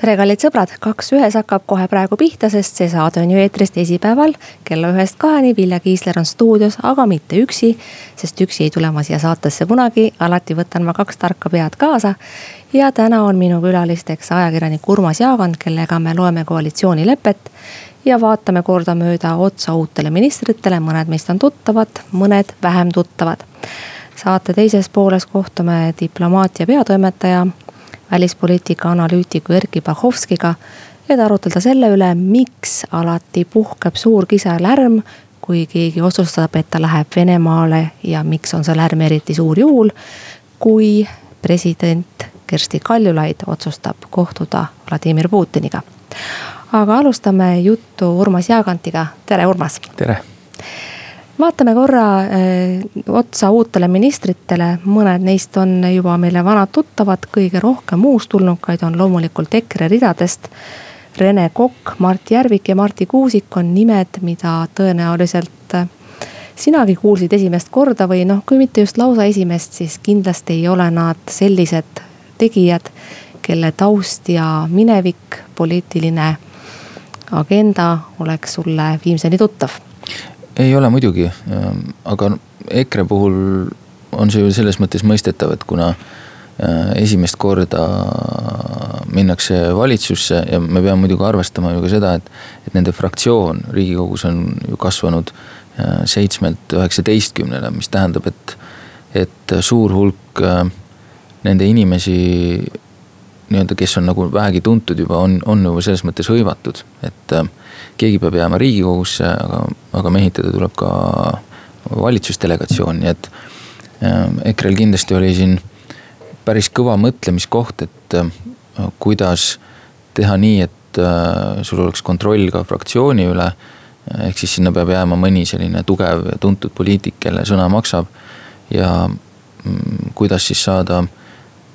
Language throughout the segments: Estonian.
tere, kallid sõbrad, kaks ühes hakkab kohe praegu pihta, sest see saade on ju eetris teisipäeval kella ühest kaheni. Vilja Kiisler on stuudios, aga mitte üksi, sest üksi ei tule ma siia saatesse kunagi, alati võtan ma kaks tarka pead kaasa. ja täna on minu külalisteks ajakirjanik Urmas Jaagant, kellega me loeme koalitsioonilepet. Ja vaatame kordamööda otsa uutele ministritele, mõned meist on tuttavad, mõned vähem tuttavad. Saate teises pooles kohtume diplomaatia peatoimetaja välispoliitika analüütiku Erkki Bahovskiga. et arutleda selle üle, miks alati puhkeb suur kisa lärm, kui keegi otsustab, et ta läheb Venemaale ja miks on see lärm eriti suur juhul, kui president Kersti Kaljulaid otsustab kohtuda Vladimir Putiniga. aga alustame juttu Urmas Jaagantiga, tere Urmas. tere vaatame korra äh, otsa uutele ministritele, mõned neist on juba meile vanad tuttavad, kõige rohkem uustulnukaid on loomulikult EKRE ridadest. Rene Kokk, Mart Järvik ja Marti Kuusik on nimed, mida tõenäoliselt äh, sinagi kuulsid esimest korda või noh, kui mitte just lausa esimest, siis kindlasti ei ole nad sellised tegijad, kelle taust ja minevik, poliitiline agenda oleks sulle viimseni tuttav ei ole muidugi, ähm, aga EKRE puhul on see ju selles mõttes mõistetav, et kuna äh, esimest korda minnakse valitsusse ja me peame muidugi arvestama ju ka seda, et, et nende fraktsioon riigikogus on ju kasvanud äh, seitsmelt üheksateistkümnele, mis tähendab, et, et suur hulk äh, nende inimesi nii-öelda, kes on nagu vähegi tuntud juba, on, on juba selles mõttes hõivatud, et keegi peab jääma riigikogusse, aga, aga mehitada tuleb ka valitsusdelegatsioon, nii et äh, EKRE-l kindlasti oli siin päris kõva mõtlemiskoht, et äh, kuidas teha nii, et äh, sul oleks kontroll ka fraktsiooni üle. ehk siis sinna peab jääma mõni selline tugev ja tuntud poliitik, kelle sõna maksab. ja mm, kuidas siis saada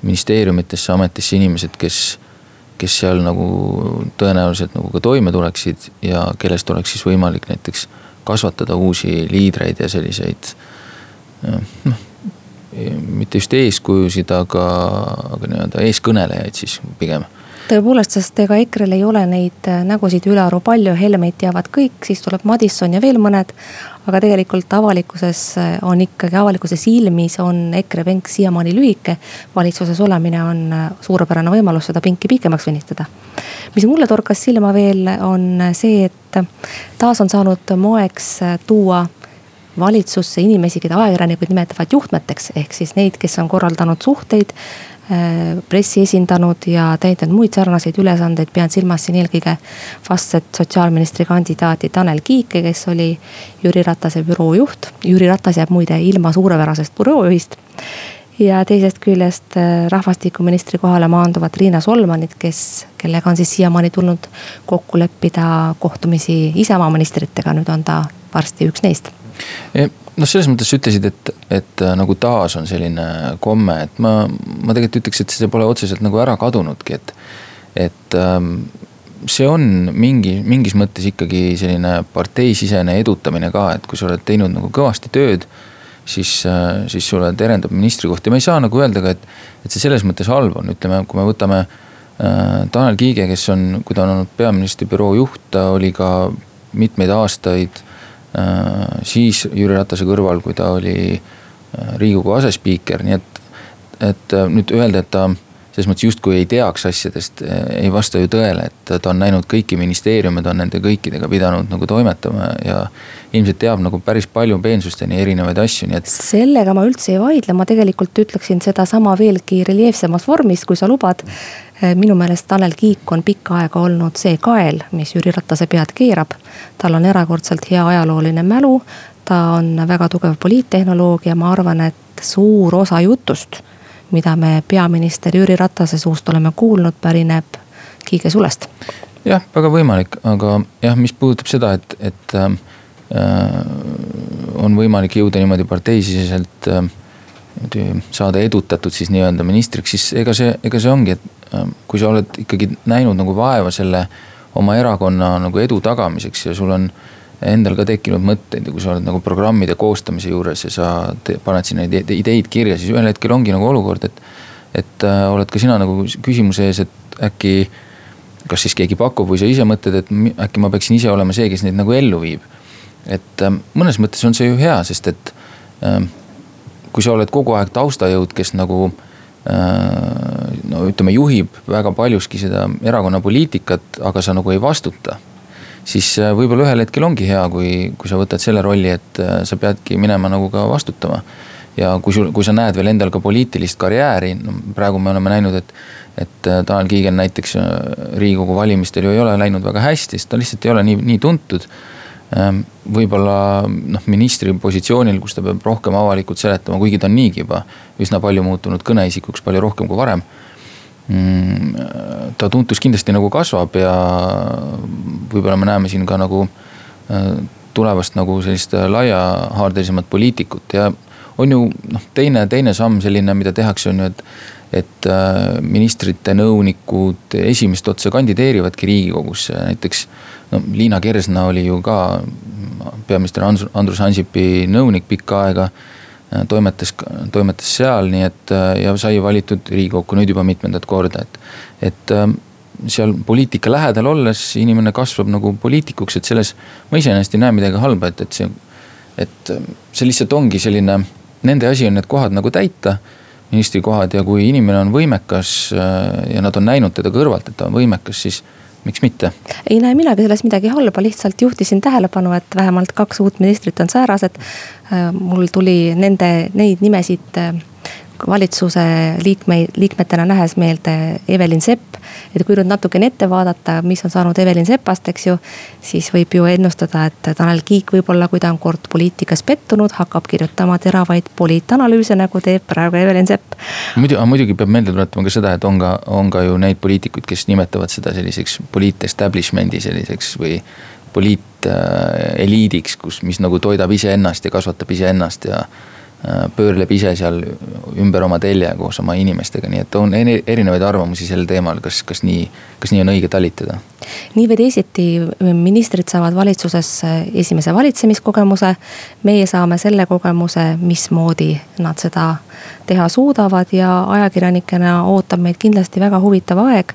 ministeeriumitesse, ametisse inimesed, kes kes seal nagu tõenäoliselt nagu ka toime tuleksid ja kellest oleks siis võimalik näiteks kasvatada uusi liidreid ja selliseid noh, mitte just eeskujusid, aga, aga nii-öelda eeskõnelejaid siis pigem tõepoolest, sest ega EKRE-l ei ole neid äh, nägusid ülearu palju, Helmeid teavad kõik, siis tuleb Madisson ja veel mõned. aga tegelikult avalikkuses äh, on ikkagi, avalikkuse silmis on EKRE penk siiamaani lühike. valitsuses olemine on äh, suurepärane võimalus seda pinki pikemaks venitada. mis mulle torkas silma veel, on see, et taas on saanud moeks tuua valitsusse inimesi, keda ajakirjanikud nimetavad juhtmeteks, ehk siis neid, kes on korraldanud suhteid pressi esindanud ja täitnud muid sarnaseid ülesandeid, pean silmas siin eelkõige vastset sotsiaalministri kandidaati Tanel Kiike, kes oli Jüri Ratase büroo juht. Jüri Ratas jääb muide ilma suurepärasest büroojuhist. ja teisest küljest äh, rahvastikuministri kohale maanduvat Riina Solmanit, kes, kellega on siis siiamaani tulnud kokku leppida kohtumisi Isamaa ministritega, nüüd on ta varsti üks neist noh, selles mõttes sa ütlesid, et, et äh, nagu taas on selline komme, et ma, ma tegelikult ütleks, et see pole otseselt nagu ära kadunudki, et, et ähm, see on mingi, mingis mõttes ikkagi selline parteisisene edutamine ka, et kui sa oled teinud nagu kõvasti tööd siis, äh, siis sulle terendab ministrikoht ja ma ei saa nagu öelda ka, et, et see selles mõttes halb on, ütleme, kui me võtame äh, Tanel Kiige, kes on, kui ta on olnud peaministri büroo juht, ta oli ka mitmeid aastaid siis Jüri Ratase kõrval, kui ta oli äh, riigikogu asespiiker, nii et, et äh, nüüd öelda, et ta selles mõttes justkui ei teaks asjadest, ei vasta ju tõele, et ta on näinud kõiki ministeeriume, ta on nende kõikidega pidanud nagu toimetama ja ilmselt teab nagu päris palju peensusteni erinevaid asju, nii et. sellega ma üldse ei vaidle, ma tegelikult ütleksin sedasama veelgi reljeefsemas vormis, kui sa lubad. Minu meelest Tanel Kiik on pikka aega olnud see kael, mis Jüri Ratase pead keerab. tal on erakordselt hea ajalooline mälu, ta on väga tugev poliittehnoloog ja ma arvan, et suur osa jutust mida me peaminister Jüri Ratase suust oleme kuulnud, pärineb Kiige sulest. jah, väga võimalik, aga jah, mis puudutab seda, et, et äh, on võimalik jõuda niimoodi parteisiseselt niimoodi saada edutatud siis nii-öelda ministriks, siis ega see, ega see ongi, et kui sa oled ikkagi näinud nagu vaeva selle oma erakonna nagu edu tagamiseks ja sul on endal ka tekkinud mõtteid ja kui sa oled nagu programmide koostamise juures ja sa te, paned sinna ideid kirja, siis ühel hetkel ongi nagu olukord, et. et äh, oled ka sina nagu küsimuse ees, et äkki, kas siis keegi pakub või sa ise mõtled, et äkki ma peaksin ise olema see, kes neid nagu ellu viib. et äh, mõnes mõttes on see ju hea, sest et äh, kui sa oled kogu aeg taustajõud, kes nagu äh, no ütleme, juhib väga paljuski seda erakonna poliitikat, aga sa nagu ei vastuta siis äh, võib-olla ühel hetkel ongi hea, kui, kui sa võtad selle rolli, et äh, sa peadki minema nagu ka vastutama. ja kui sul, kui sa näed veel endal ka poliitilist karjääri, no praegu me oleme näinud, et, et Tanel Kiigel näiteks riigikogu valimistel ju ei ole läinud väga hästi, sest ta lihtsalt ei ole nii, nii tuntud. Ähm, võib-olla noh, ministri positsioonil, kus ta peab rohkem avalikult seletama, kuigi ta on niigi juba üsna palju muutunud kõneisikuks, palju rohkem kui varem Mm, ta tuntus kindlasti nagu kasvab ja võib-olla me näeme siin ka nagu äh, tulevast nagu sellist laiahaardelisemat poliitikut ja on ju noh, teine, teine samm selline, mida tehakse, on ju, et. et äh, ministrite nõunikud esimest otsa kandideerivadki riigikogusse, näiteks. no Liina Kersna oli ju ka peaminister Andrus Ansipi nõunik pikka aega Äh, toimetas, toimetas seal, nii et äh, ja sai valitud riigikokku nüüd juba mitmendat korda, et. et seal poliitika lähedal olles inimene kasvab nagu poliitikuks, et selles ma iseenesest ei näe midagi halba, et, et see. et see lihtsalt ongi selline, nende asi on need kohad nagu täita ministrikohad ja kui inimene on võimekas äh, ja nad on näinud teda kõrvalt, et ta on võimekas, siis miks mitte? ei näe minagi selles midagi halba, lihtsalt juhtisin tähelepanu, et vähemalt kaks uut ministrit on säärased. Äh, mul tuli nende, neid nimesid äh, valitsuse liikmeid, liikmetena nähes meelde Evelin Sepp. et kui nüüd natukene ette vaadata, mis on saanud Evelin Sepast, eks ju. siis võib ju ennustada, et Tanel Kiik võib-olla, kui ta on kord poliitikas pettunud, hakkab kirjutama teravaid poliitanalüüse, nagu teeb praegu Evelin Sepp. muidu, muidugi peab meelde tuletama ka seda, et on ka, on ka ju neid poliitikuid, kes nimetavad seda selliseks poliit establishment'i selliseks või poliiteliidiks, kus, mis nagu toidab iseennast ja kasvatab iseennast ja Äh, pöörleb ise seal ümber oma telje koos oma inimestega, nii et on erinevaid arvamusi sel teemal, kas, kas nii, kas nii on õige talitada? nii või teisiti, ministrid saavad valitsuses esimese valitsemiskogemuse. meie saame selle kogemuse, mismoodi nad seda teha suudavad ja ajakirjanikena ootab meid kindlasti väga huvitav aeg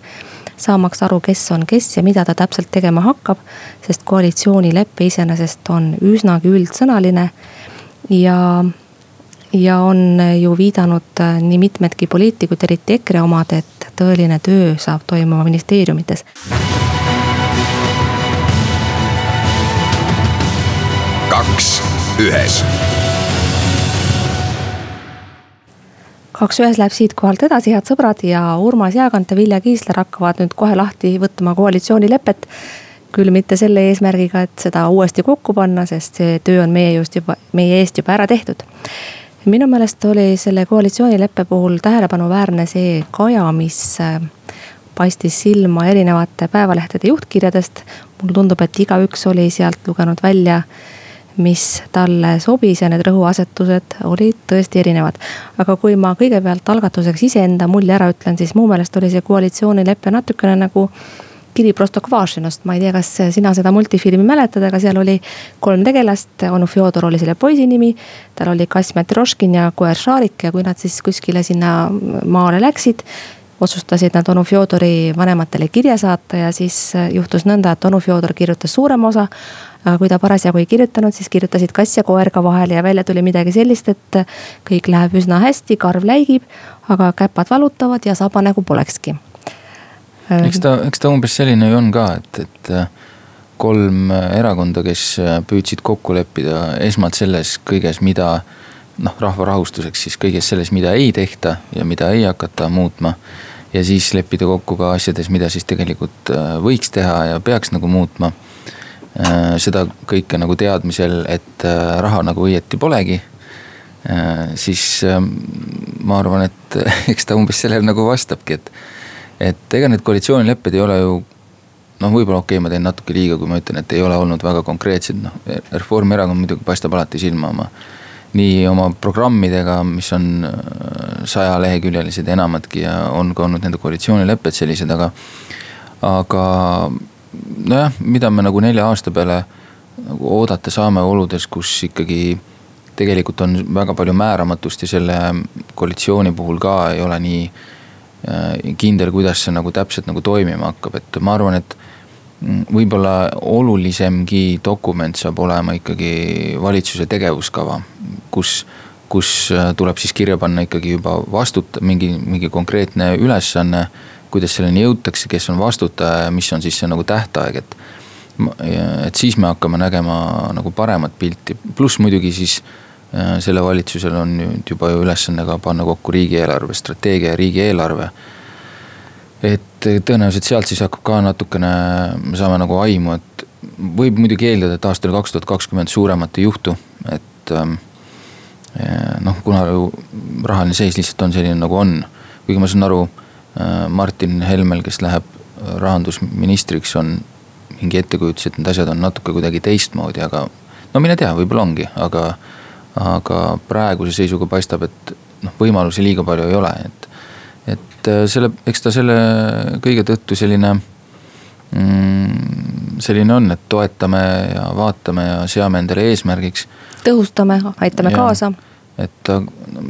saamaks aru, kes on kes ja mida ta täpselt tegema hakkab. sest koalitsioonilepe iseenesest on üsnagi üldsõnaline ja ja on ju viidanud äh, nii mitmedki poliitikud, eriti EKRE omad, et tõeline töö saab toimuma ministeeriumites. kaks ühes kaks ühes läheb siit kohalt edasi, head sõbrad ja Urmas Jaagant ja Vilja Kiisler hakkavad nüüd kohe lahti võtma koalitsioonilepet. küll mitte selle eesmärgiga, et seda uuesti kokku panna, sest see töö on meie just juba, meie eest juba ära tehtud minu meelest oli selle koalitsioonileppe puhul tähelepanuväärne see kaja, mis äh, paistis silma erinevate päevalehtede juhtkirjadest. mulle tundub, et igaüks oli sealt lugenud välja, mis talle sobis ja need rõhuasetused olid tõesti erinevad. aga kui ma kõigepealt algatuseks iseenda mulje ära ütlen, siis mu meelest oli see koalitsioonilepe natukene nagu kiri Prostokvašinost, ma ei tea, kas sina seda multifilmi mäletad, aga seal oli kolm tegelast, onu Fjodor oli selle poisi nimi. tal oli kass Matroškin ja koer Šarik ja kui nad siis kuskile sinna maale läksid otsustasid nad onu Fjodori vanematele kirja saata ja siis juhtus nõnda, et onu Fjodor kirjutas suurema osa. aga kui ta parasjagu ei kirjutanud, siis kirjutasid kass ja koer ka vahele ja välja tuli midagi sellist, et kõik läheb üsna hästi, karv läigib, aga käpad valutavad ja saba nagu polekski eks ta, eks ta umbes selline ju on ka, et, et äh, kolm äh, erakonda, kes püüdsid kokku leppida esmalt selles kõiges, mida noh, rahva rahustuseks siis kõiges selles, mida ei tehta ja mida ei hakata muutma. ja siis leppida kokku ka asjades, mida siis tegelikult võiks teha ja peaks nagu muutma. seda kõike nagu teadmisel, et raha nagu õieti polegi. siis ma arvan, et eks ta umbes sellele nagu vastabki, et et ega need koalitsioonilepped ei ole ju noh, võib-olla okei okay,, ma teen natuke liiga, kui ma ütlen, et ei ole olnud väga konkreetsed, noh. Reformierakond muidugi paistab alati silma oma nii oma programmidega, mis on äh, sajaleheküljelised ja enamadki ja on ka olnud nende koalitsioonilepped sellised, aga. aga nojah, mida me nagu nelja aasta peale nagu oodata saame oludes, kus ikkagi tegelikult on väga palju määramatust ja selle koalitsiooni puhul ka ei ole nii kindel, kuidas see nagu täpselt nagu toimima hakkab, et ma arvan, et võib-olla olulisemgi dokument saab olema ikkagi valitsuse tegevuskava, kus, kus äh, tuleb siis kirja panna ikkagi juba vastuta-, mingi, mingi konkreetne ülesanne. kuidas selleni jõutakse, kes on vastutaja ja mis on siis see nagu tähtaeg, et. et siis me hakkame nägema nagu paremat pilti, pluss muidugi siis äh, selle valitsusel on nüüd juba ju ülesanne ka panna kokku riigieelarve strateegia ja riigieelarve et tõenäoliselt sealt siis hakkab ka natukene, me saame nagu aimu, et võib muidugi eeldada, et aastal kaks tuhat kakskümmend suuremat ei juhtu, et ähm, noh, kuna ju rahaline seis lihtsalt on selline nagu on. kuigi ma saan aru, äh, Martin Helmel, kes läheb rahandusministriks, on mingi ettekujutus, et need asjad on natuke kuidagi teistmoodi, aga no mine tea, võib-olla ongi, aga, aga praeguse seisuga paistab, et noh, võimalusi liiga palju ei ole, et et äh, selle, eks ta selle kõige tõttu selline mm,, selline on, et toetame ja vaatame ja seame endale eesmärgiks. tõhustame, aitame ja, kaasa. et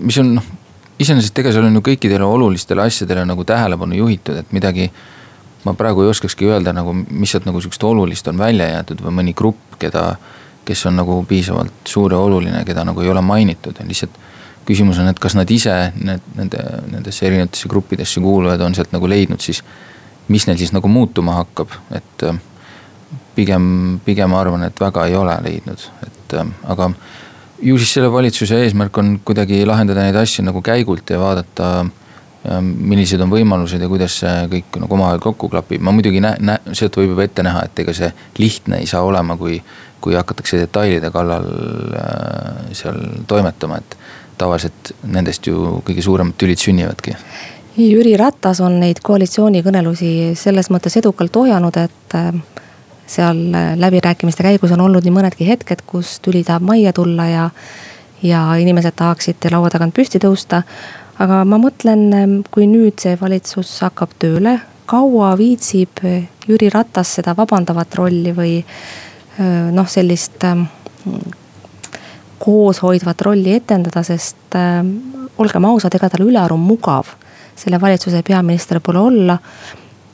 mis on noh, iseenesest ega seal on ju kõikidele olulistele asjadele nagu tähelepanu juhitud, et midagi. ma praegu ei oskakski öelda nagu, mis sealt nagu sihukest olulist on välja jäetud või mõni grupp, keda, kes on nagu piisavalt suur ja oluline, keda nagu ei ole mainitud, lihtsalt küsimus on, et kas nad ise need, nende, nendesse erinevatesse gruppidesse kuulujad on sealt nagu leidnud siis. mis neil siis nagu muutuma hakkab, et äh, pigem, pigem ma arvan, et väga ei ole leidnud, et äh, aga. ju siis selle valitsuse eesmärk on kuidagi lahendada neid asju nagu käigult ja vaadata äh, millised on võimalused ja kuidas see kõik nagu omavahel kokku klapib, ma muidugi näe-, näe-, sealt võib juba ette näha, et ega see lihtne ei saa olema, kui. Kui hakatakse detailide kallal seal toimetama, et tavaliselt nendest ju kõige suuremad tülid sünnivadki. Jüri Ratas on neid koalitsioonikõnelusi selles mõttes edukalt ohjanud, et äh, seal läbirääkimiste käigus on olnud nii mõnedki hetked, kus tüli tahab majja tulla ja, ja inimesed tahaksid laua tagant püsti tõusta. aga ma mõtlen, kui nüüd see valitsus hakkab tööle, kaua viitsib Jüri Ratas seda vabandavat rolli või äh, noh, sellist kooshoidvat rolli etendada, sest äh, olgem ausad, ega tal ülearu mugav selle valitsuse peaminister pole olla.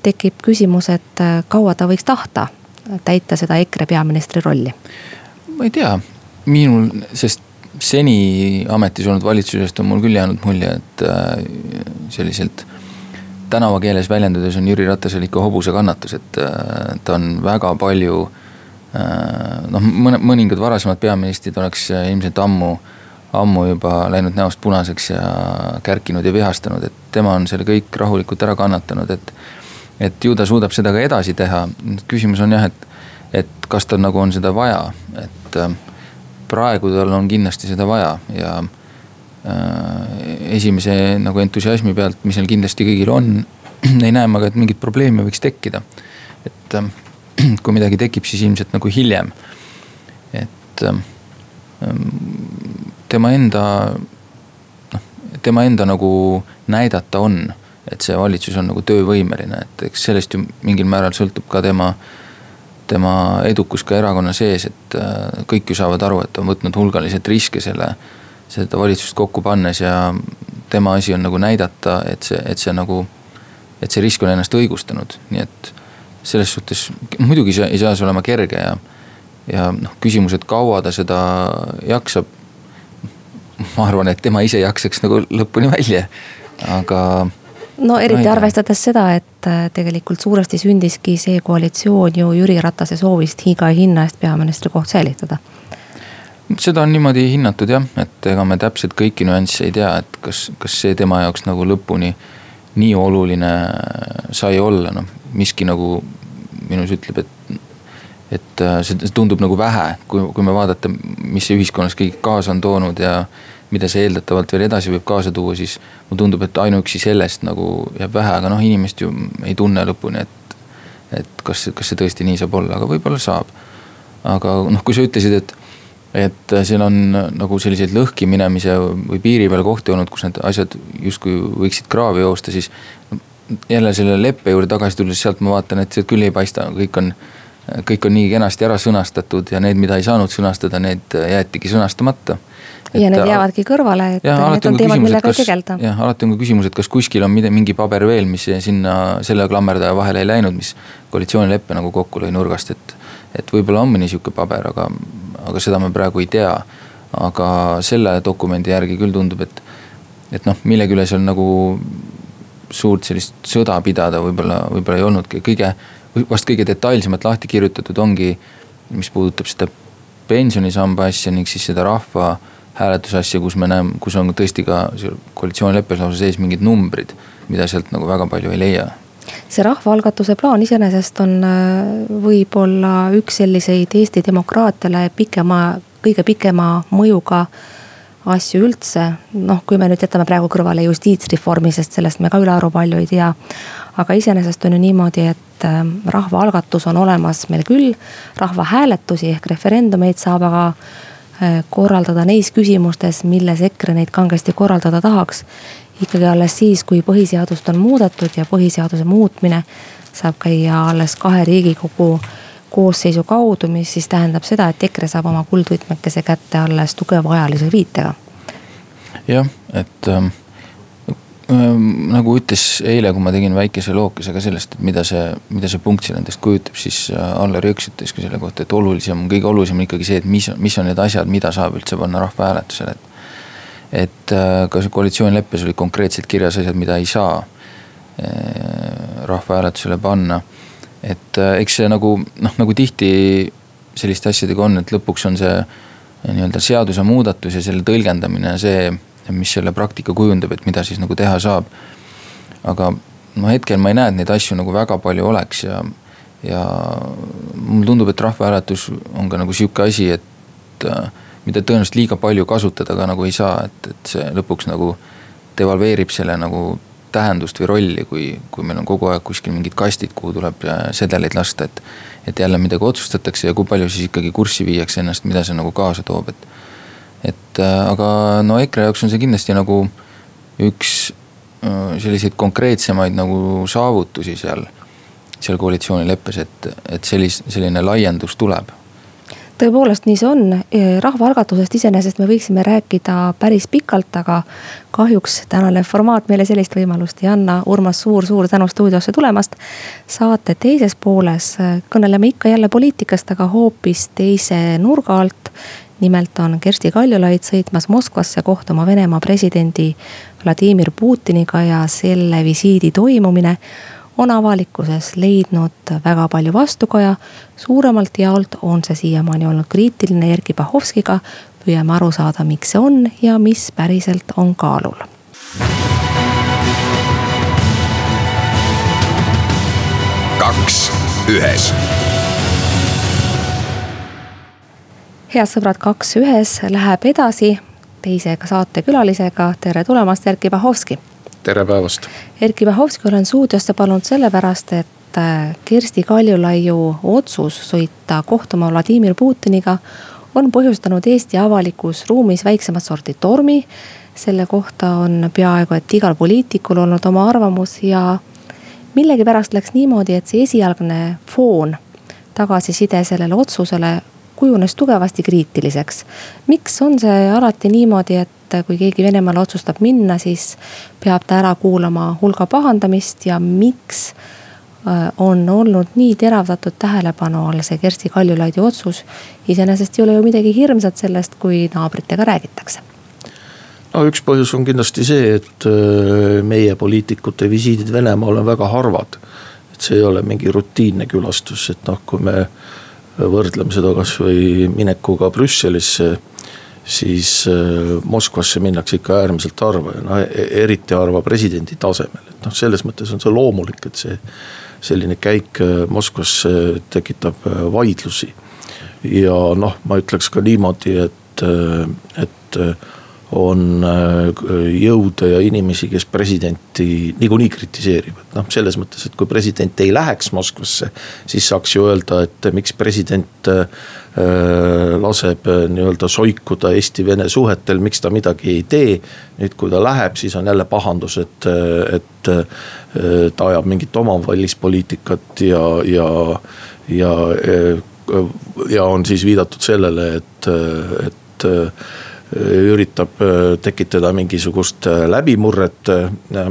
tekib küsimus, et äh, kaua ta võiks tahta täita seda EKRE peaministri rolli? ma ei tea, minul, sest seni ametis olnud valitsusest on mul küll jäänud mulje, et äh, selliselt tänavakeeles väljendudes on Jüri Ratasel ikka hobusekannatus, et äh, ta on väga palju noh, mõne, mõningad varasemad peaministrid oleks äh, ilmselt ammu, ammu juba läinud näost punaseks ja kärkinud ja vihastanud, et tema on selle kõik rahulikult ära kannatanud, et. et ju ta suudab seda ka edasi teha, küsimus on jah, et, et kas tal nagu on seda vaja, et äh, praegu tal on kindlasti seda vaja ja äh, esimese nagu entusiasmi pealt, mis neil kindlasti kõigil on, ei näe ma ka, et mingit probleemi võiks tekkida, et äh, kui midagi tekib, siis ilmselt nagu hiljem. et ähm, tema enda, noh, tema enda nagu näidata on, et see valitsus on nagu töövõimeline, et eks sellest ju mingil määral sõltub ka tema tema edukus ka erakonna sees, et äh, kõik ju saavad aru, et on võtnud hulgaliselt riske selle, seda valitsust kokku pannes ja tema asi on nagu näidata, et see, et see nagu, et see risk on ennast õigustanud, nii et selles suhtes muidugi see ei saa see olema kerge ja, ja noh, küsimus, et kaua ta seda jaksab. ma arvan, et tema ise jaksaks nagu lõpuni välja, aga. no eriti arvestades seda, et äh, tegelikult suuresti sündiski see koalitsioon ju Jüri Ratase soovist iga hinna eest peaministri koht säilitada seda on niimoodi hinnatud jah, et ega me täpselt kõiki nüansse ei tea, et kas, kas see tema jaoks nagu lõpuni nii oluline sai olla, noh miski nagu minus ütleb, et. et äh, see tundub nagu vähe, kui, kui me vaadata, mis see ühiskonnas kõik kaasa on toonud ja mida see eeldatavalt veel edasi võib kaasa tuua, siis mulle tundub, et ainuüksi sellest nagu jääb vähe, aga noh, inimest ju ei tunne lõpuni, et. et kas, kas see tõesti nii saab olla, aga võib-olla saab. aga noh, kui sa ütlesid, et, et seal on nagu selliseid lõhki minemise või piiri peal kohti olnud, kus need asjad justkui võiksid kraavi joosta, siis. jälle selle leppe juurde tagasi tulles, sealt ma vaatan, et sealt küll ei paista, kõik on kõik on nii kenasti ära sõnastatud ja need, mida ei saanud sõnastada, need jäetigi sõnastamata. ja need jäävadki kõrvale, et ja, need on teemad, millega ei tegelda. jah, alati on ka küsimus, et kas kuskil on mingi paber veel, mis sinna selle klammerdaja vahele ei läinud, mis koalitsioonileppe nagu kokku lõi nurgast, et. Et võib-olla on mõni sihuke paber, aga, aga seda me praegu ei tea. aga selle dokumendi järgi küll tundub, et, et noh, millegi üle seal nagu suurt sellist sõda pidada võib-olla, võib-olla ei olnudki, kõige vast kõige detailsemalt lahti kirjutatud ongi, mis puudutab seda pensionisamba asja ning siis seda rahvahääletuse asja, kus me näeme, kus on tõesti ka koalitsioonileppes lausa sees mingid numbrid, mida sealt nagu väga palju ei leia see rahvaalgatuse plaan iseenesest on äh, võib-olla üks selliseid Eesti demokraatiale pikema, kõige pikema mõjuga asju üldse. noh, kui me nüüd jätame praegu kõrvale justiitsreformi, sest sellest me ka ülearu palju ei tea. aga iseenesest on ju niimoodi, et äh, rahvaalgatus on olemas meil küll, rahvahääletusi ehk referendumeid saab aga äh, korraldada neis küsimustes, milles EKRE neid kangesti korraldada tahaks. Ikkagi alles siis, kui põhiseadust on muudetud ja põhiseaduse muutmine saab käia alles kahe riigikogu koosseisu kaudu, mis siis tähendab seda, et EKRE saab oma kuldvõtmekese kätte alles tugeva ajalise viitega. jah, et ähm Ehm, nagu ütles eile, kui ma tegin väikese lookese ka sellest, et mida see, mida see punkt seal endast kujutab, siis äh, Allar Jõks ütles ka selle kohta, et olulisem, kõige olulisem on ikkagi see, et mis, mis on need asjad, mida saab üldse panna rahvahääletusele, et. Et äh, ka see koalitsioonileppes olid konkreetselt kirjas asjad, mida ei saa äh, rahvahääletusele panna. et eks see nagu noh, nagu tihti selliste asjadega on, et lõpuks on see nii-öelda seadusemuudatus ja selle tõlgendamine see mis selle praktika kujundab, et mida siis nagu teha saab. aga no hetkel ma ei näe, et neid asju nagu väga palju oleks ja, ja mulle tundub, et rahvahääletus on ka nagu sihuke asi, et äh, mida tõenäoliselt liiga palju kasutada ka nagu ei saa, et, et see lõpuks nagu devalveerib selle nagu tähendust või rolli, kui, kui meil on kogu aeg kuskil mingid kastid, kuhu tuleb sedeleid lasta, et. et jälle midagi otsustatakse ja kui palju siis ikkagi kurssi viiakse ennast, mida see nagu kaasa toob, et et äh, aga no EKRE jaoks on see kindlasti nagu üks äh, selliseid konkreetsemaid nagu saavutusi seal, seal koalitsioonileppes, et, et sellis-, selline laiendus tuleb tõepoolest nii see on, rahvaalgatusest iseenesest me võiksime rääkida päris pikalt, aga kahjuks tänane formaat meile sellist võimalust ei anna. Urmas, suur-suur tänu stuudiosse tulemast. saate teises pooles kõneleme ikka jälle poliitikast, aga hoopis teise nurga alt nimelt on Kersti Kaljulaid sõitmas Moskvasse kohtuma Venemaa presidendi Vladimir Putiniga ja selle visiidi toimumine on avalikkuses leidnud väga palju vastukaja. suuremalt jaolt on see siiamaani olnud kriitiline Erkki Bahovskiga. püüame aru saada, miks see on ja mis päriselt on kaalul. kaks ühes head sõbrad, kaks ühes läheb edasi teise saatekülalisega. tere tulemast, Erkki Bahovski. Tere päevast. Erkki Bahovski olen stuudiosse palunud sellepärast, et äh, Kersti Kaljulaiu otsus sõita kohtuma Vladimir Putiniga on põhjustanud Eesti avalikus ruumis väiksemat sorti tormi. selle kohta on peaaegu et igal poliitikul olnud oma arvamus ja millegipärast läks niimoodi, et see esialgne foon, tagasiside sellele otsusele kujunes tugevasti kriitiliseks. miks on see alati niimoodi, et kui keegi Venemaale otsustab minna, siis peab ta ära kuulama hulga pahandamist ja miks äh, on olnud nii teravdatud tähelepanu all see Kersti Kaljulaidi otsus. iseenesest ei ole ju midagi hirmsat sellest, kui naabritega räägitakse no üks põhjus on kindlasti see, et äh, meie poliitikute visiidid Venemaale on väga harvad. et see ei ole mingi rutiinne külastus, et noh, kui me võrdleme seda kasvõi minekuga Brüsselisse siis äh, Moskvasse minnakse ikka äärmiselt harva ja noh, eriti harva presidendi tasemel, et noh, selles mõttes on see loomulik, et see. selline käik äh, Moskvasse tekitab äh, vaidlusi. ja noh, ma ütleks ka niimoodi, et, et on jõude ja inimesi, kes presidenti niikuinii kritiseerivad. noh, selles mõttes, et kui president ei läheks Moskvasse, siis saaks ju öelda, et miks president laseb nii-öelda soikuda Eesti-Vene suhetel, miks ta midagi ei tee. nüüd, kui ta läheb, siis on jälle pahandus, et, et ta ajab mingit oma välispoliitikat ja, ja, ja ja on siis viidatud sellele, et, et üritab tekitada mingisugust läbimurret,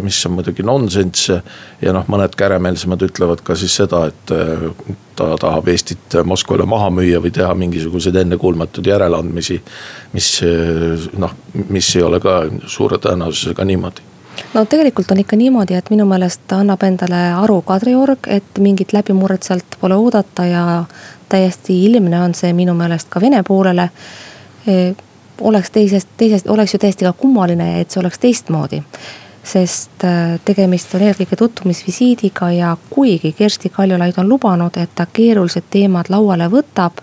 mis on muidugi nonsenss. ja noh, mõned käremeelsemad ütlevad ka siis seda, et ta tahab Eestit Moskvale maha müüa või teha mingisuguseid ennekuulmatuid järeleandmisi. mis noh, mis ei ole ka suure tõenäosusega niimoodi no tegelikult on ikka niimoodi, et minu meelest annab endale aru Kadriorg, et mingit läbimurret sealt pole oodata ja täiesti ilmne on see minu meelest ka Vene poolele. Oleks teisest, teisest, oleks ju täiesti ka kummaline, et see oleks teistmoodi. sest e, tegemist on eelkõige tutvumisvisiidiga ja kuigi Kersti Kaljulaid on lubanud, et ta keerulised teemad lauale võtab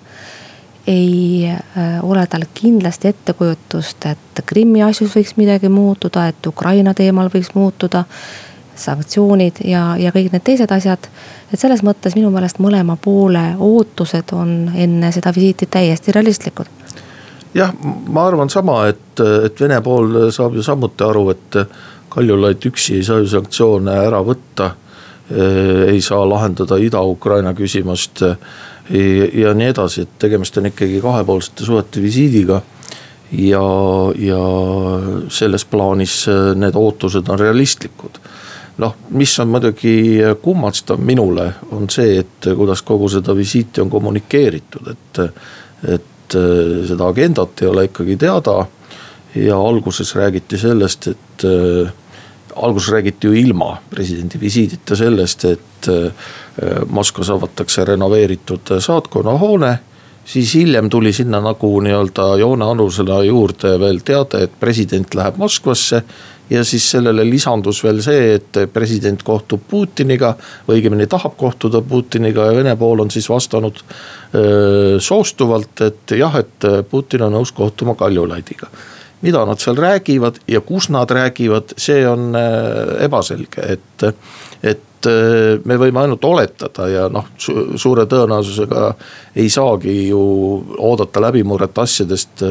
ei e, ole tal kindlasti ettekujutust, et Krimmi asjus võiks midagi muutuda, et Ukraina teemal võiks muutuda sanktsioonid ja, ja kõik need teised asjad. et selles mõttes minu meelest mõlema poole ootused on enne seda visiiti täiesti realistlikud. Jah, ma arvan sama, et, et Vene pool saab ju samuti aru, et Kaljulaid üksi ei saa ju sanktsioone ära võtta. ei saa lahendada Ida-Ukraina küsimust ja nii edasi, et tegemist on ikkagi kahepoolsete suhete visiidiga ja, ja selles plaanis need ootused on realistlikud noh, mis on muidugi kummastav minule, on see, et kuidas kogu seda visiiti on kommunikeeritud, et, et äh, seda agendat ei ole ikkagi teada. ja alguses räägiti sellest, et äh, alguses räägiti ju ilma presidendi visiidita sellest, et äh, Moskvas avatakse renoveeritud saatkonna siis hiljem tuli sinna nagu nii-öelda joonealusena juurde veel teade, et president läheb Moskvasse ja siis sellele lisandus veel see, et president kohtub Putiniga õigemini tahab kohtuda Putiniga ja Vene pool on siis vastanud öö, soostuvalt, et jah, et Putin on nõus kohtuma Kaljulaidiga. Mida nad seal räägivad ja kus nad räägivad, see on ebaselge, et, et me võime ainult oletada ja noh, suure tõenäosusega ei saagi ju oodata läbimurret asjadest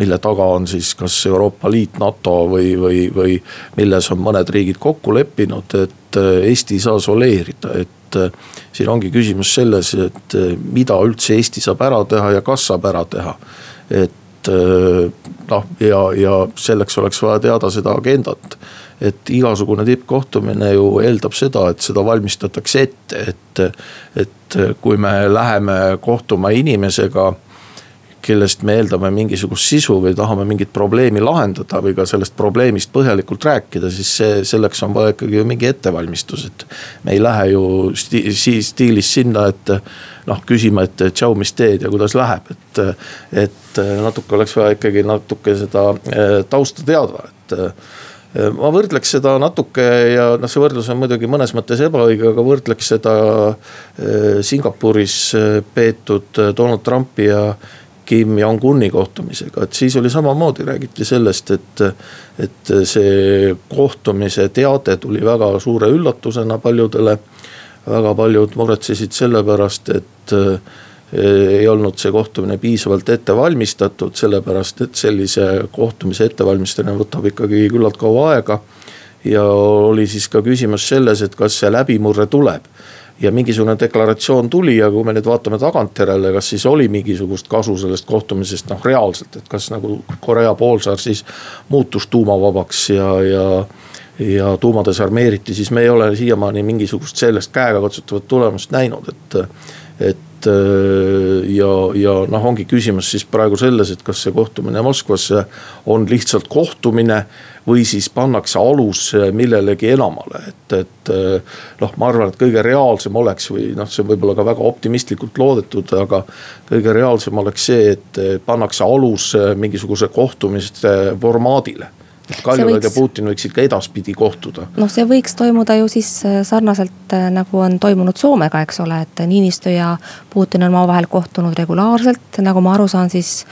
mille taga on siis kas Euroopa Liit, NATO või, või, või milles on mõned riigid kokku leppinud, et äh, Eesti ei saa soleerida, et äh, siin ongi küsimus selles, et äh, mida üldse Eesti saab ära teha ja kas saab ära teha. et noh, ja, ja selleks oleks vaja teada seda agendat. Et igasugune tippkohtumine ju eeldab seda, et seda valmistatakse ette, et, et kui me läheme kohtuma inimesega kellest me eeldame mingisugust sisu või tahame mingit probleemi lahendada või ka sellest probleemist põhjalikult rääkida, siis see, selleks on vaja ikkagi ju mingi ettevalmistus, et. me ei lähe ju sti, stiilis sinna, et noh, küsima, et tšau, mis teed ja kuidas läheb, et. et natuke oleks vaja ikkagi natuke seda eh, tausta teada, et eh, ma võrdleks seda natuke ja noh, see võrdlus on muidugi mõnes mõttes ebaõige, aga võrdleks seda eh, Singapuris peetud Donald Trumpi ja Kim Jong-uni kohtumisega, et siis oli samamoodi, räägiti sellest, et. et see kohtumise teade tuli väga suure üllatusena paljudele. väga paljud muretsesid selle pärast, et ei olnud see kohtumine piisavalt ette valmistatud, sellepärast et sellise kohtumise ettevalmistamine võtab ikkagi küllalt kaua aega. ja oli siis ka küsimus selles, et kas see läbimurre tuleb ja mingisugune deklaratsioon tuli ja kui me nüüd vaatame tagantjärele, kas siis oli mingisugust kasu sellest kohtumisest noh reaalselt, et kas nagu Korea poolsaar siis muutus tuumavabaks ja, ja ja tuuma desarmeeriti, siis me ei ole siiamaani mingisugust sellest käegakatsutavat tulemust näinud, et, et ja, ja noh, ongi küsimus siis praegu selles, et kas see kohtumine Moskvasse on lihtsalt kohtumine või siis pannakse alus millelegi enamale, et, et äh, noh, ma arvan, et kõige reaalsem oleks või noh, see on võib-olla ka väga optimistlikult loodetud, aga. kõige reaalsem oleks see, et pannakse alus mingisuguse kohtumiste formaadile Kaljulaid võiks... ja Putin võiksid ka edaspidi kohtuda. noh, see võiks toimuda ju siis äh, sarnaselt äh, nagu on toimunud Soomega, eks ole, et Niinistö ja Putin on omavahel kohtunud regulaarselt, nagu ma aru saan, siis.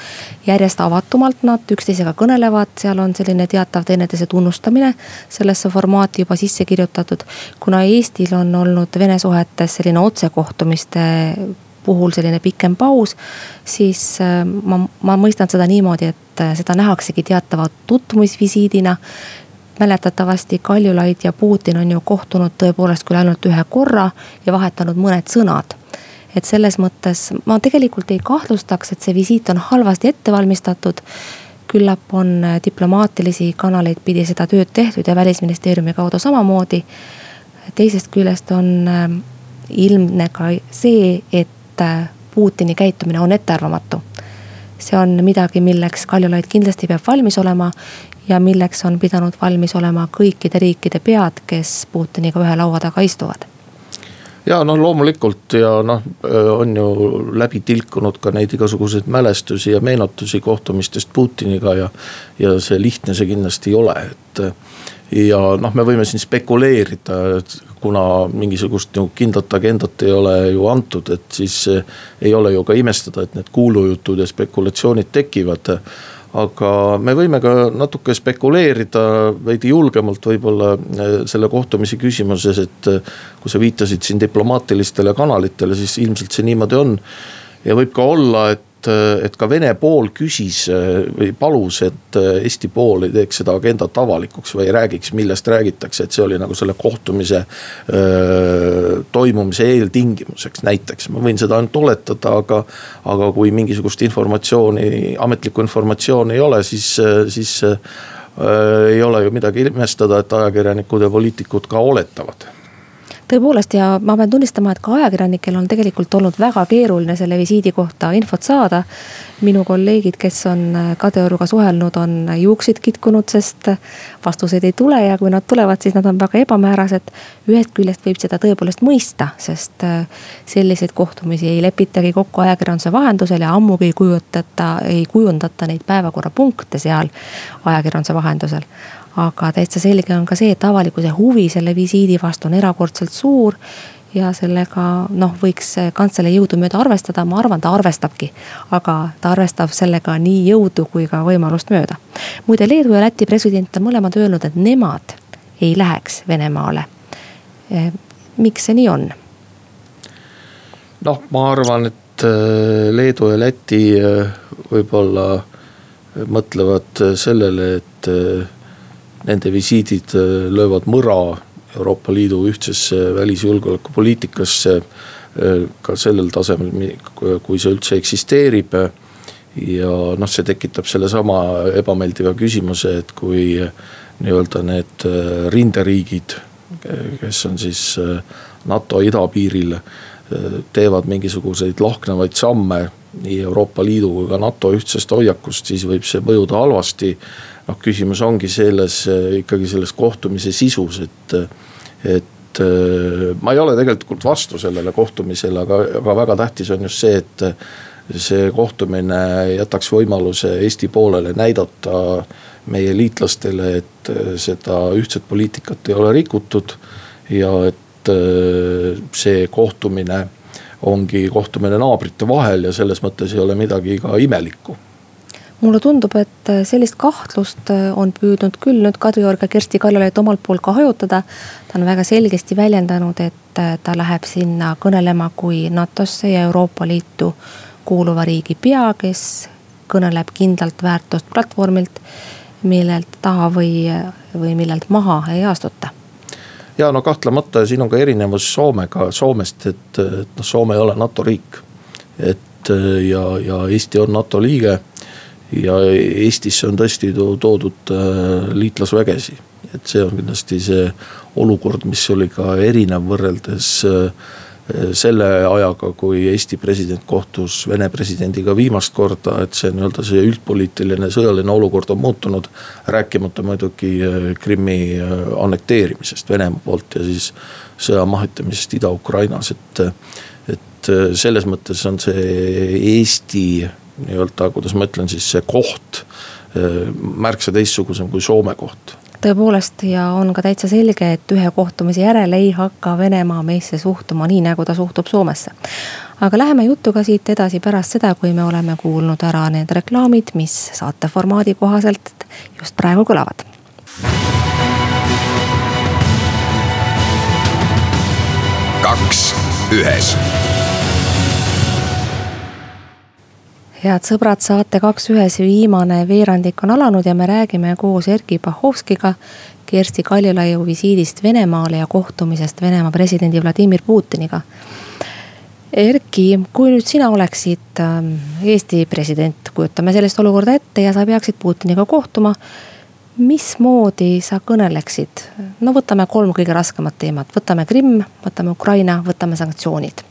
järjest avatumalt nad üksteisega kõnelevad, seal on selline teatav teineteise tunnustamine sellesse formaati juba sisse kirjutatud. kuna Eestil on olnud Vene suhetes selline otsekohtumiste puhul selline pikem paus, siis äh, ma, ma mõistan seda niimoodi, et äh, seda nähaksegi teatava tutvumisvisiidina mäletatavasti Kaljulaid ja Putin on ju kohtunud tõepoolest küll ainult ühe korra ja vahetanud mõned sõnad. et selles mõttes ma tegelikult ei kahtlustaks, et see visiit on halvasti ette valmistatud. küllap on äh, diplomaatilisi kanaleid pidi seda tööd tehtud ja välisministeeriumi kaudu samamoodi. teisest küljest on ilmne ka see, et et äh, Putini käitumine on ettearvamatu. see on midagi, milleks Kaljulaid kindlasti peab valmis olema ja milleks on pidanud valmis olema kõikide riikide pead, kes Putiniga ühe laua taga istuvad ja noh, loomulikult ja noh, on ju läbi tilkunud ka neid igasuguseid mälestusi ja meenutusi kohtumistest Putiniga ja. ja see lihtne see kindlasti ei ole, et ja noh, me võime siin spekuleerida, et kuna mingisugust nagu kindlat agendat ei ole ju antud, et siis eh, ei ole ju ka imestada, et need kuulujutud ja spekulatsioonid tekivad aga me võime ka natuke spekuleerida veidi julgemalt võib-olla eh, selle kohtumise küsimuses, et eh, kui sa viitasid siin diplomaatilistele kanalitele, siis ilmselt see niimoodi on. ja võib ka olla, et et, et ka Vene pool küsis või palus, et Eesti pool ei teeks seda agendat avalikuks või ei räägiks, millest räägitakse, et see oli nagu selle kohtumise öö, toimumise eeltingimuseks näiteks. ma võin seda ainult oletada, aga, aga kui mingisugust informatsiooni, ametlikku informatsiooni ei ole, siis, siis öö, ei ole ju midagi imestada, et ajakirjanikud ja poliitikud ka oletavad tõepoolest ja ma pean tunnistama, et ka ajakirjanikel on tegelikult olnud väga keeruline selle visiidi kohta infot saada. minu kolleegid, kes on Kadrioruga suhelnud, on juukseid kitkunud, sest vastuseid ei tule ja kui nad tulevad, siis nad on väga ebamäärased. ühest küljest võib seda tõepoolest mõista, sest selliseid kohtumisi ei lepitagi kokku ajakirjanduse vahendusel ja ammugi ei kujutata, ei kujundata neid päevakorrapunkte seal ajakirjanduse vahendusel aga täitsa selge on ka see, et avalikkuse huvi selle visiidi vastu on erakordselt suur ja sellega noh, võiks kantselei jõudumööda arvestada, ma arvan, ta arvestabki. aga ta arvestab sellega nii jõudu kui ka võimalust mööda. muide, Leedu ja Läti president on mõlemad öelnud, et nemad ei läheks Venemaale. Eh, miks see nii on? noh, ma arvan, et eh, Leedu ja Läti eh, võib-olla mõtlevad sellele, et nende visiidid äh, löövad mõra Euroopa Liidu ühtsesse välisjulgeolekupoliitikasse. Äh, ka sellel tasemel, kui see üldse eksisteerib. ja noh, see tekitab sellesama ebameeldiva küsimuse, et kui nii-öelda need äh, rinderiigid, kes on siis NATO idapiiril, teevad mingisuguseid lahknevaid samme nii Euroopa Liidu kui ka NATO ühtsest hoiakust, siis võib see mõjuda halvasti noh, küsimus ongi selles äh, ikkagi selles kohtumise sisus, et, et äh, ma ei ole tegelikult vastu sellele kohtumisele, aga, aga väga tähtis on just see, et see kohtumine jätaks võimaluse Eesti poolele näidata meie liitlastele, et seda ühtset poliitikat ei ole rikutud. ja et see kohtumine ongi kohtumine naabrite vahel ja selles mõttes ei ole midagi ka imelikku mulle tundub, et äh, sellist kahtlust äh, on püüdnud küll nüüd Kadriorg ja Kersti Kaljulaid omalt poolt ka hajutada. ta on väga selgesti väljendanud, et äh, ta läheb sinna kõnelema kui NATO-sse ja Euroopa Liitu kuuluva riigi pea, kes kõneleb kindlalt väärtust platvormilt, millelt taha või, või millelt maha ei astuta ja no kahtlemata siin on ka erinevus Soomega, Soomest, et, noh, Soome ei ole NATO riik. et ja, ja Eesti on NATO liige ja Eestisse on tõesti toodud äh, liitlasvägesi. et see on kindlasti see olukord, mis oli ka erinev võrreldes äh, selle ajaga, kui Eesti president kohtus Vene presidendiga viimast korda, et see nii-öelda see üldpoliitiline sõjaline olukord on muutunud. rääkimata muidugi äh, Krimmi annekteerimisest Venemaa poolt ja siis sõja mahitamisest Ida-Ukrainas, et. et selles mõttes on see Eesti nii-öelda, kuidas ma ütlen siis see koht märksa teistsugusem kui Soome koht tõepoolest ja on ka täitsa selge, et ühe kohtumise järel ei hakka Venemaa meisse suhtuma nii, nagu ta suhtub Soomesse. aga läheme jutuga siit edasi pärast seda, kui me oleme kuulnud ära need reklaamid, mis saate formaadi kohaselt just praegu kõlavad. kaks ühes head sõbrad, saate Kaks ühes viimane veerandik on alanud ja me räägime koos Erkki Bahovskiga Kersti Kaljulaiu visiidist Venemaale ja kohtumisest Venemaa presidendi Vladimir Putiniga. Erkki, kui nüüd sina oleksid ähm, Eesti president, kujutame sellist olukorda ette ja sa peaksid Putiniga kohtuma mismoodi sa kõneleksid? no võtame kolm kõige raskemat teemat, võtame Krimm, võtame Ukraina, võtame sanktsioonid.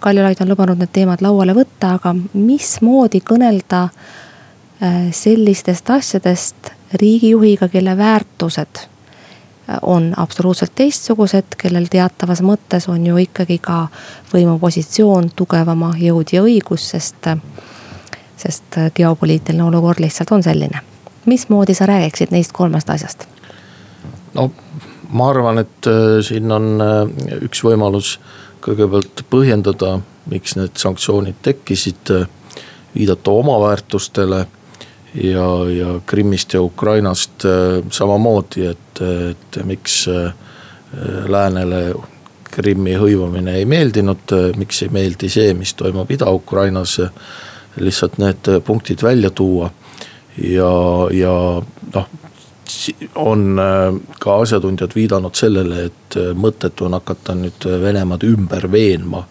Kaljulaid on lubanud need teemad lauale võtta, aga mismoodi kõnelda äh, sellistest asjadest riigijuhiga, kelle väärtused äh, on absoluutselt teistsugused, kellel teatavas mõttes on ju ikkagi ka võimupositsioon tugevama jõud ja õigus, sest, sest geopoliitiline olukord lihtsalt on selline mismoodi sa räägiksid neist kolmest asjast? no ma arvan, et äh, siin on äh, üks võimalus kõigepealt põhjendada, miks need sanktsioonid tekkisid. Äh, viidata oma väärtustele ja, ja Krimmist ja Ukrainast samamoodi, et, et miks läänele Krimmi hõivamine ei meeldinud, miks ei meeldi see, mis toimub Ida-Ukrainas. lihtsalt need punktid välja tuua ja, ja noh on äh, ka asjatundjad viidanud sellele, et äh, mõttetu on hakata nüüd äh, Venemaad ümber veenma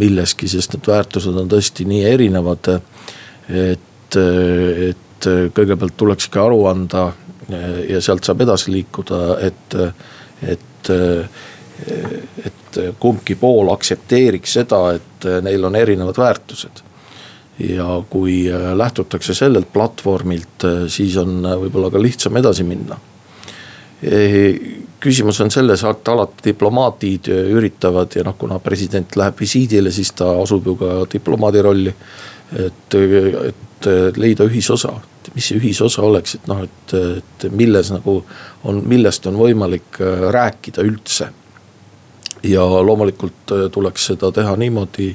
milleski, sest need väärtused on tõesti nii erinevad. et, et kõigepealt tulekski aru anda ja sealt saab edasi liikuda, et, et, et kumbki pool aktsepteeriks seda, et neil on erinevad väärtused ja kui äh, lähtutakse sellelt platvormilt, äh, siis on äh, võib-olla ka lihtsam edasi minna. küsimus on selles, et alati diplomaadid üritavad ja noh, kuna president läheb visiidile, siis ta asub ju ka diplomaadi rolli. et, et leida ühisosa, mis see ühisosa oleks, et noh, et, et milles nagu on, millest on võimalik rääkida üldse. ja loomulikult tuleks seda teha niimoodi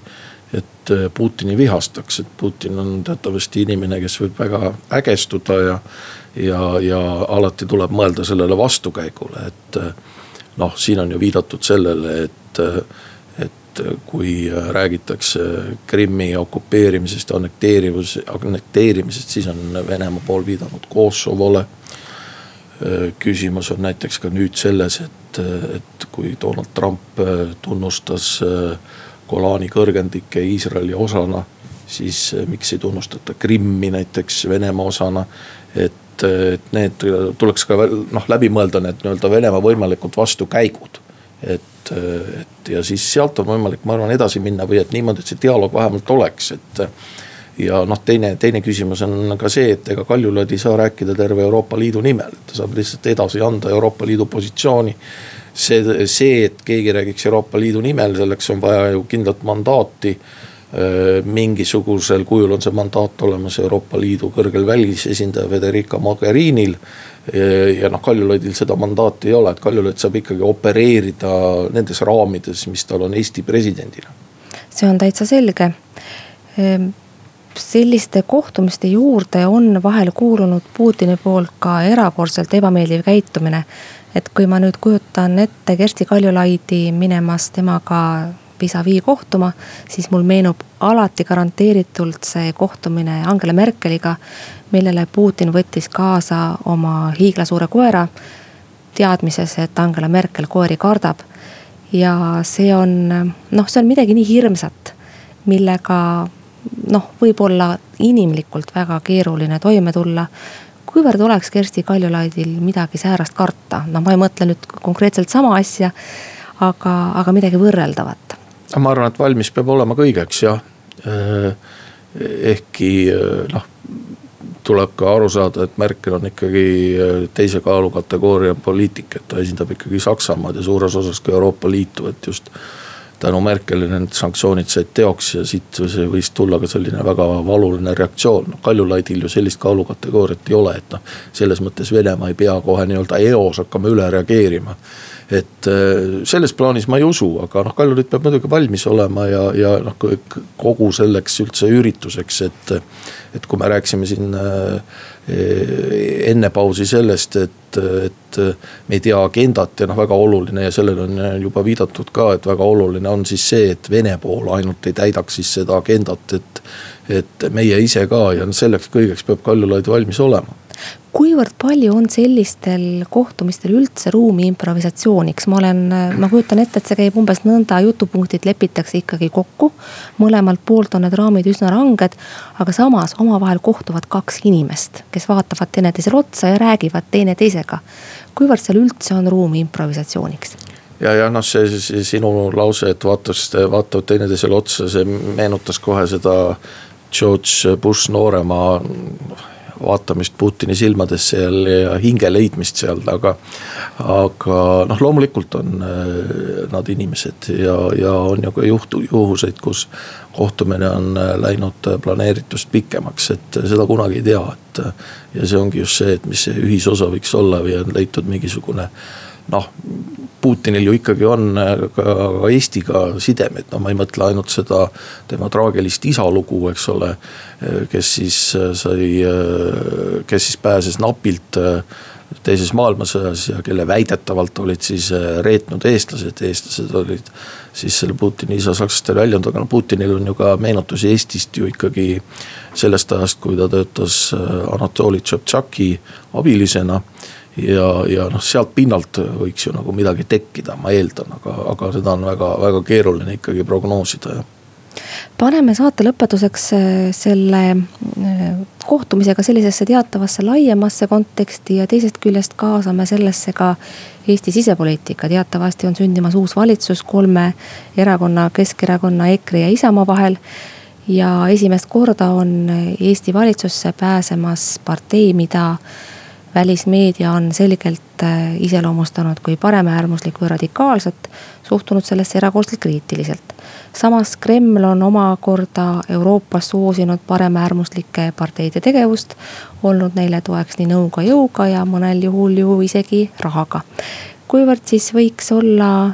et äh, Putini vihastaks, et Putin on teatavasti inimene, kes võib väga ägestuda ja. ja, ja alati tuleb mõelda sellele vastukäigule, et äh, noh, siin on ju viidatud sellele, et, äh, et kui räägitakse Krimmi okupeerimisest ja annekteerimus, annekteerimisest, siis on Venemaa pool viidanud Kosovole. küsimus on näiteks ka nüüd selles, et, et kui Donald Trump tunnustas Golani kõrgendike Iisraeli osana. siis eh, miks ei tunnustata Krimmi näiteks Venemaa osana, et, et need tuleks ka noh läbi mõelda need nii-öelda Venemaa võimalikud vastukäigud et, et ja siis sealt on võimalik, ma arvan, edasi minna või et niimoodi, et see dialoog vähemalt oleks, et. ja noh, teine, teine küsimus on ka see, et ega Kaljulaid ei saa rääkida terve Euroopa Liidu nimel, ta saab lihtsalt edasi anda Euroopa Liidu positsiooni see, see, et keegi räägiks Euroopa Liidu nimel, selleks on vaja ju kindlat mandaati mingisugusel kujul on see mandaat olemas Euroopa Liidu kõrgel välisesindaja Federica Mogherinil. ja noh, Kaljulaidil seda mandaati ei ole, et Kaljulaid saab ikkagi opereerida nendes raamides, mis tal on Eesti presidendina. see on täitsa selge. Selliste kohtumiste juurde on vahel kuulunud Putini poolt ka erakordselt ebameeldiv käitumine et kui ma nüüd kujutan ette Kersti Kaljulaidi minemas temaga vis-a-vis kohtuma, siis mul meenub alati garanteeritult see kohtumine Angela Merkeliga, millele Putin võttis kaasa oma hiiglasuure koera. teadmises, et Angela Merkel koeri kardab. ja see on noh, see on midagi nii hirmsat, millega noh, võib-olla inimlikult väga keeruline toime tulla kuivõrd oleks Kersti Kaljulaidil midagi säärast karta, noh, ma ei mõtle nüüd konkreetselt sama asja, aga, aga midagi võrreldavat? ma arvan, et valmis peab olema kõigeks jah. Äh, ehkki äh, noh, tuleb ka aru saada, et Merkel on ikkagi äh, teise kaalukategooria poliitik, et ta esindab ikkagi Saksamaad ja suures osas ka Euroopa Liitu, et just tänu Merkelile need sanktsioonid said teoks ja siit võis tulla ka selline väga valuline reaktsioon. Kaljulaidil ju sellist kaalukategooriat ei ole, et noh, selles mõttes Venemaa ei pea kohe nii-öelda eos hakkama üle reageerima et äh, selles plaanis ma ei usu, aga noh, Kaljulaid peab muidugi valmis olema ja, ja noh, kogu selleks üldse ürituseks, et. et kui me rääkisime siin äh, enne pausi sellest, et, et me ei tea agendat ja noh, väga oluline ja sellele on juba viidatud ka, et väga oluline on siis see, et Vene pool ainult ei täidaks siis seda agendat, et. et meie ise ka ja selleks kõigeks peab Kaljulaid valmis olema kuivõrd palju on sellistel kohtumistel üldse ruumi improvisatsiooniks, ma olen, ma kujutan ette, et see käib umbes nõnda, jutupunktid lepitakse ikkagi kokku. mõlemalt poolt on need raamid üsna ranged, aga samas omavahel kohtuvad kaks inimest, kes vaatavad teineteisele otsa ja räägivad teineteisega. kuivõrd seal üldse on ruumi improvisatsiooniks? ja, ja noh, see, see sinu lause, et vaatas, vaatavad teineteisele otsa, see meenutas kohe seda George Bush noorema vaatamist Putini silmadesse seal ja hinge leidmist seal, aga. aga noh, loomulikult on äh, nad inimesed ja, ja on ju ka juhtu, juhuseid, kus kohtumine on äh, läinud planeeritust pikemaks, et seda kunagi ei tea, et. ja see ongi just see, et mis see ühisosa võiks olla või on leitud mingisugune noh, Putinil ju ikkagi on äh, ka Eestiga sidemed, no ma ei mõtle ainult seda tema traagilist isa lugu, eks ole. Äh, kes siis äh, sai, kes siis pääses napilt teises maailmasõjas ja kelle väidetavalt olid siis reetnud eestlased, eestlased olid siis selle Putini isa sakslastele välja andnud, aga no Putinil on ju ka meenutusi Eestist ju ikkagi sellest ajast, kui ta töötas Anatoli Tšoptšaki abilisena ja, ja noh, sealt pinnalt võiks ju nagu midagi tekkida, ma eeldan, aga, aga seda on väga, väga keeruline ikkagi prognoosida, jah paneme saate lõpetuseks äh, selle äh, kohtumisega sellisesse teatavasse laiemasse konteksti ja teisest küljest kaasame sellesse ka Eesti sisepoliitika. teatavasti on sündimas uus valitsus kolme erakonna, Keskerakonna, EKRE ja Isamaa vahel. ja esimest korda on Eesti valitsusse pääsemas partei, mida välismeedia on selgelt äh, iseloomustanud kui paremäärmuslikku ja radikaalset, suhtunud sellesse erakordselt kriitiliselt. samas Kreml on omakorda Euroopas soosinud paremäärmuslike parteide tegevust, olnud neile toeks nii nõuga, jõuga ja mõnel juhul ju isegi rahaga. kuivõrd siis võiks olla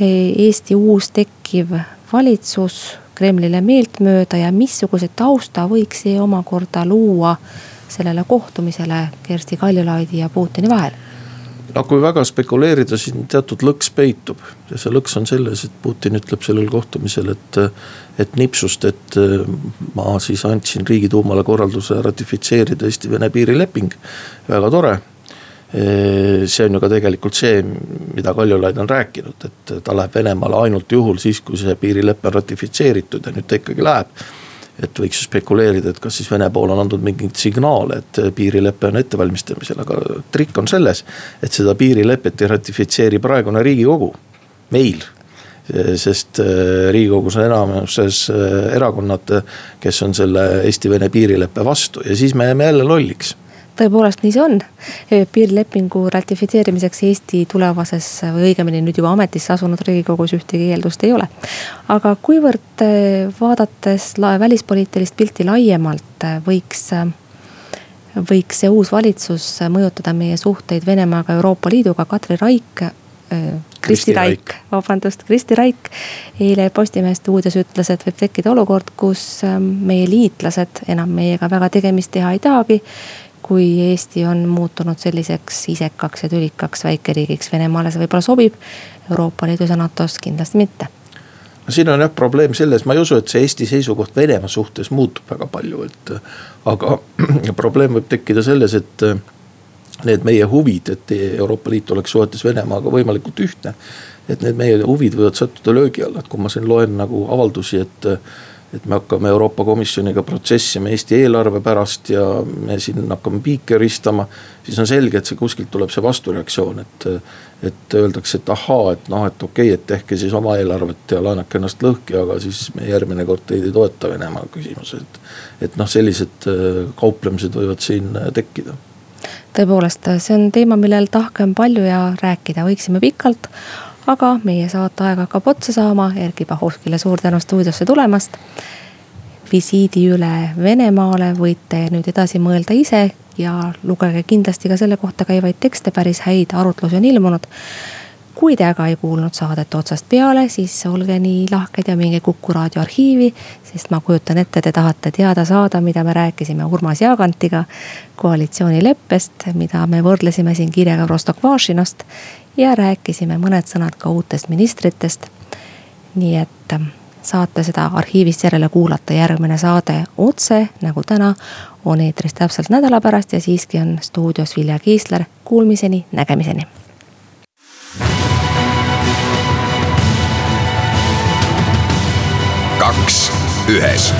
e, Eesti uus tekkiv valitsus Kremlile meeltmööda ja missuguse tausta võiks see omakorda luua sellele kohtumisele Kersti Kaljulaidi ja Putini vahel? no kui väga spekuleerida, siis teatud lõks peitub ja see lõks on selles, et Putin ütleb sellel kohtumisel, et. et nipsust, et ma siis andsin riigiduumale korralduse ratifitseerida Eesti-Vene piirileping, väga tore see on ju ka tegelikult see, mida Kaljulaid on rääkinud, et ta läheb Venemaale ainult juhul siis, kui see piirilepe on ratifitseeritud ja nüüd ta ikkagi läheb et võiks ju spekuleerida, et kas siis Vene pool on andnud mingeid signaale, et piirilepe on ettevalmistamisel, aga trikk on selles. et seda piirilepet ei ratifitseeri praegune riigikogu, meil sest äh, riigikogus on enamuses äh, erakonnad, kes on selle Eesti-Vene piirileppe vastu ja siis me jääme jälle lolliks tõepoolest nii see on. piirilepingu ratifitseerimiseks Eesti tulevases või õigemini nüüd juba ametisse asunud riigikogus ühtegi eeldust ei ole. aga kuivõrd vaadates välispoliitilist pilti laiemalt võiks võiks see uus valitsus mõjutada meie suhteid Venemaaga, Euroopa Liiduga, Katri Raik Kristi Raik, vabandust, Kristi Raik. eile Postimehe stuudios ütles, et võib tekkida olukord, kus meie liitlased enam meiega väga tegemist teha ei tahagi kui Eesti on muutunud selliseks isekaks ja tülikaks väikeriigiks Venemaale, see võib-olla sobib. Euroopa Liidus ja NATO-s kindlasti mitte no siin on jah probleem selles, ma ei usu, et see Eesti seisukoht Venemaa suhtes muutub väga palju, et. aga probleem võib tekkida selles, et need meie huvid, et Euroopa Liit oleks suhetes Venemaaga võimalikult ühtne. et need meie huvid võivad sattuda löögi alla, et kui ma siin loen nagu avaldusi, et et me hakkame Euroopa Komisjoniga protsessima Eesti eelarve pärast ja me siin hakkame piike ristama. siis on selge, et see kuskilt tuleb see vastureaktsioon, et, et öeldakse, et ahaa, et noh, et okei okay,, et tehke siis oma eelarvet ja laenake ennast lõhki, aga siis me järgmine kord teid ei toeta Venemaa küsimuses, et. et noh, sellised äh, kauplemised võivad siin äh, tekkida tõepoolest, see on teema, millel tahke on palju ja rääkida võiksime pikalt aga meie saateaeg hakkab otsa saama, Erkki Bahovskile suur tänu stuudiosse tulemast. visiidi üle Venemaale võite nüüd edasi mõelda ise ja lugege kindlasti ka selle kohta käivaid tekste, päris häid arutlusi on ilmunud kui te aga ei kuulnud saadet otsast peale, siis olge nii lahked ja minge Kuku raadio arhiivi. sest ma kujutan ette, te tahate teada saada, mida me rääkisime Urmas Jaagantiga koalitsioonileppest, mida me võrdlesime siin kirjaga Rostok-Vašinost. Ja rääkisime mõned sõnad ka uutest ministritest. nii et ähm, saate seda arhiivist järele kuulata, järgmine saade otse nagu täna on eetris täpselt nädala pärast ja siiski on stuudios Vilja Kiisler. Kuulmiseni, nägemiseni kaks ühes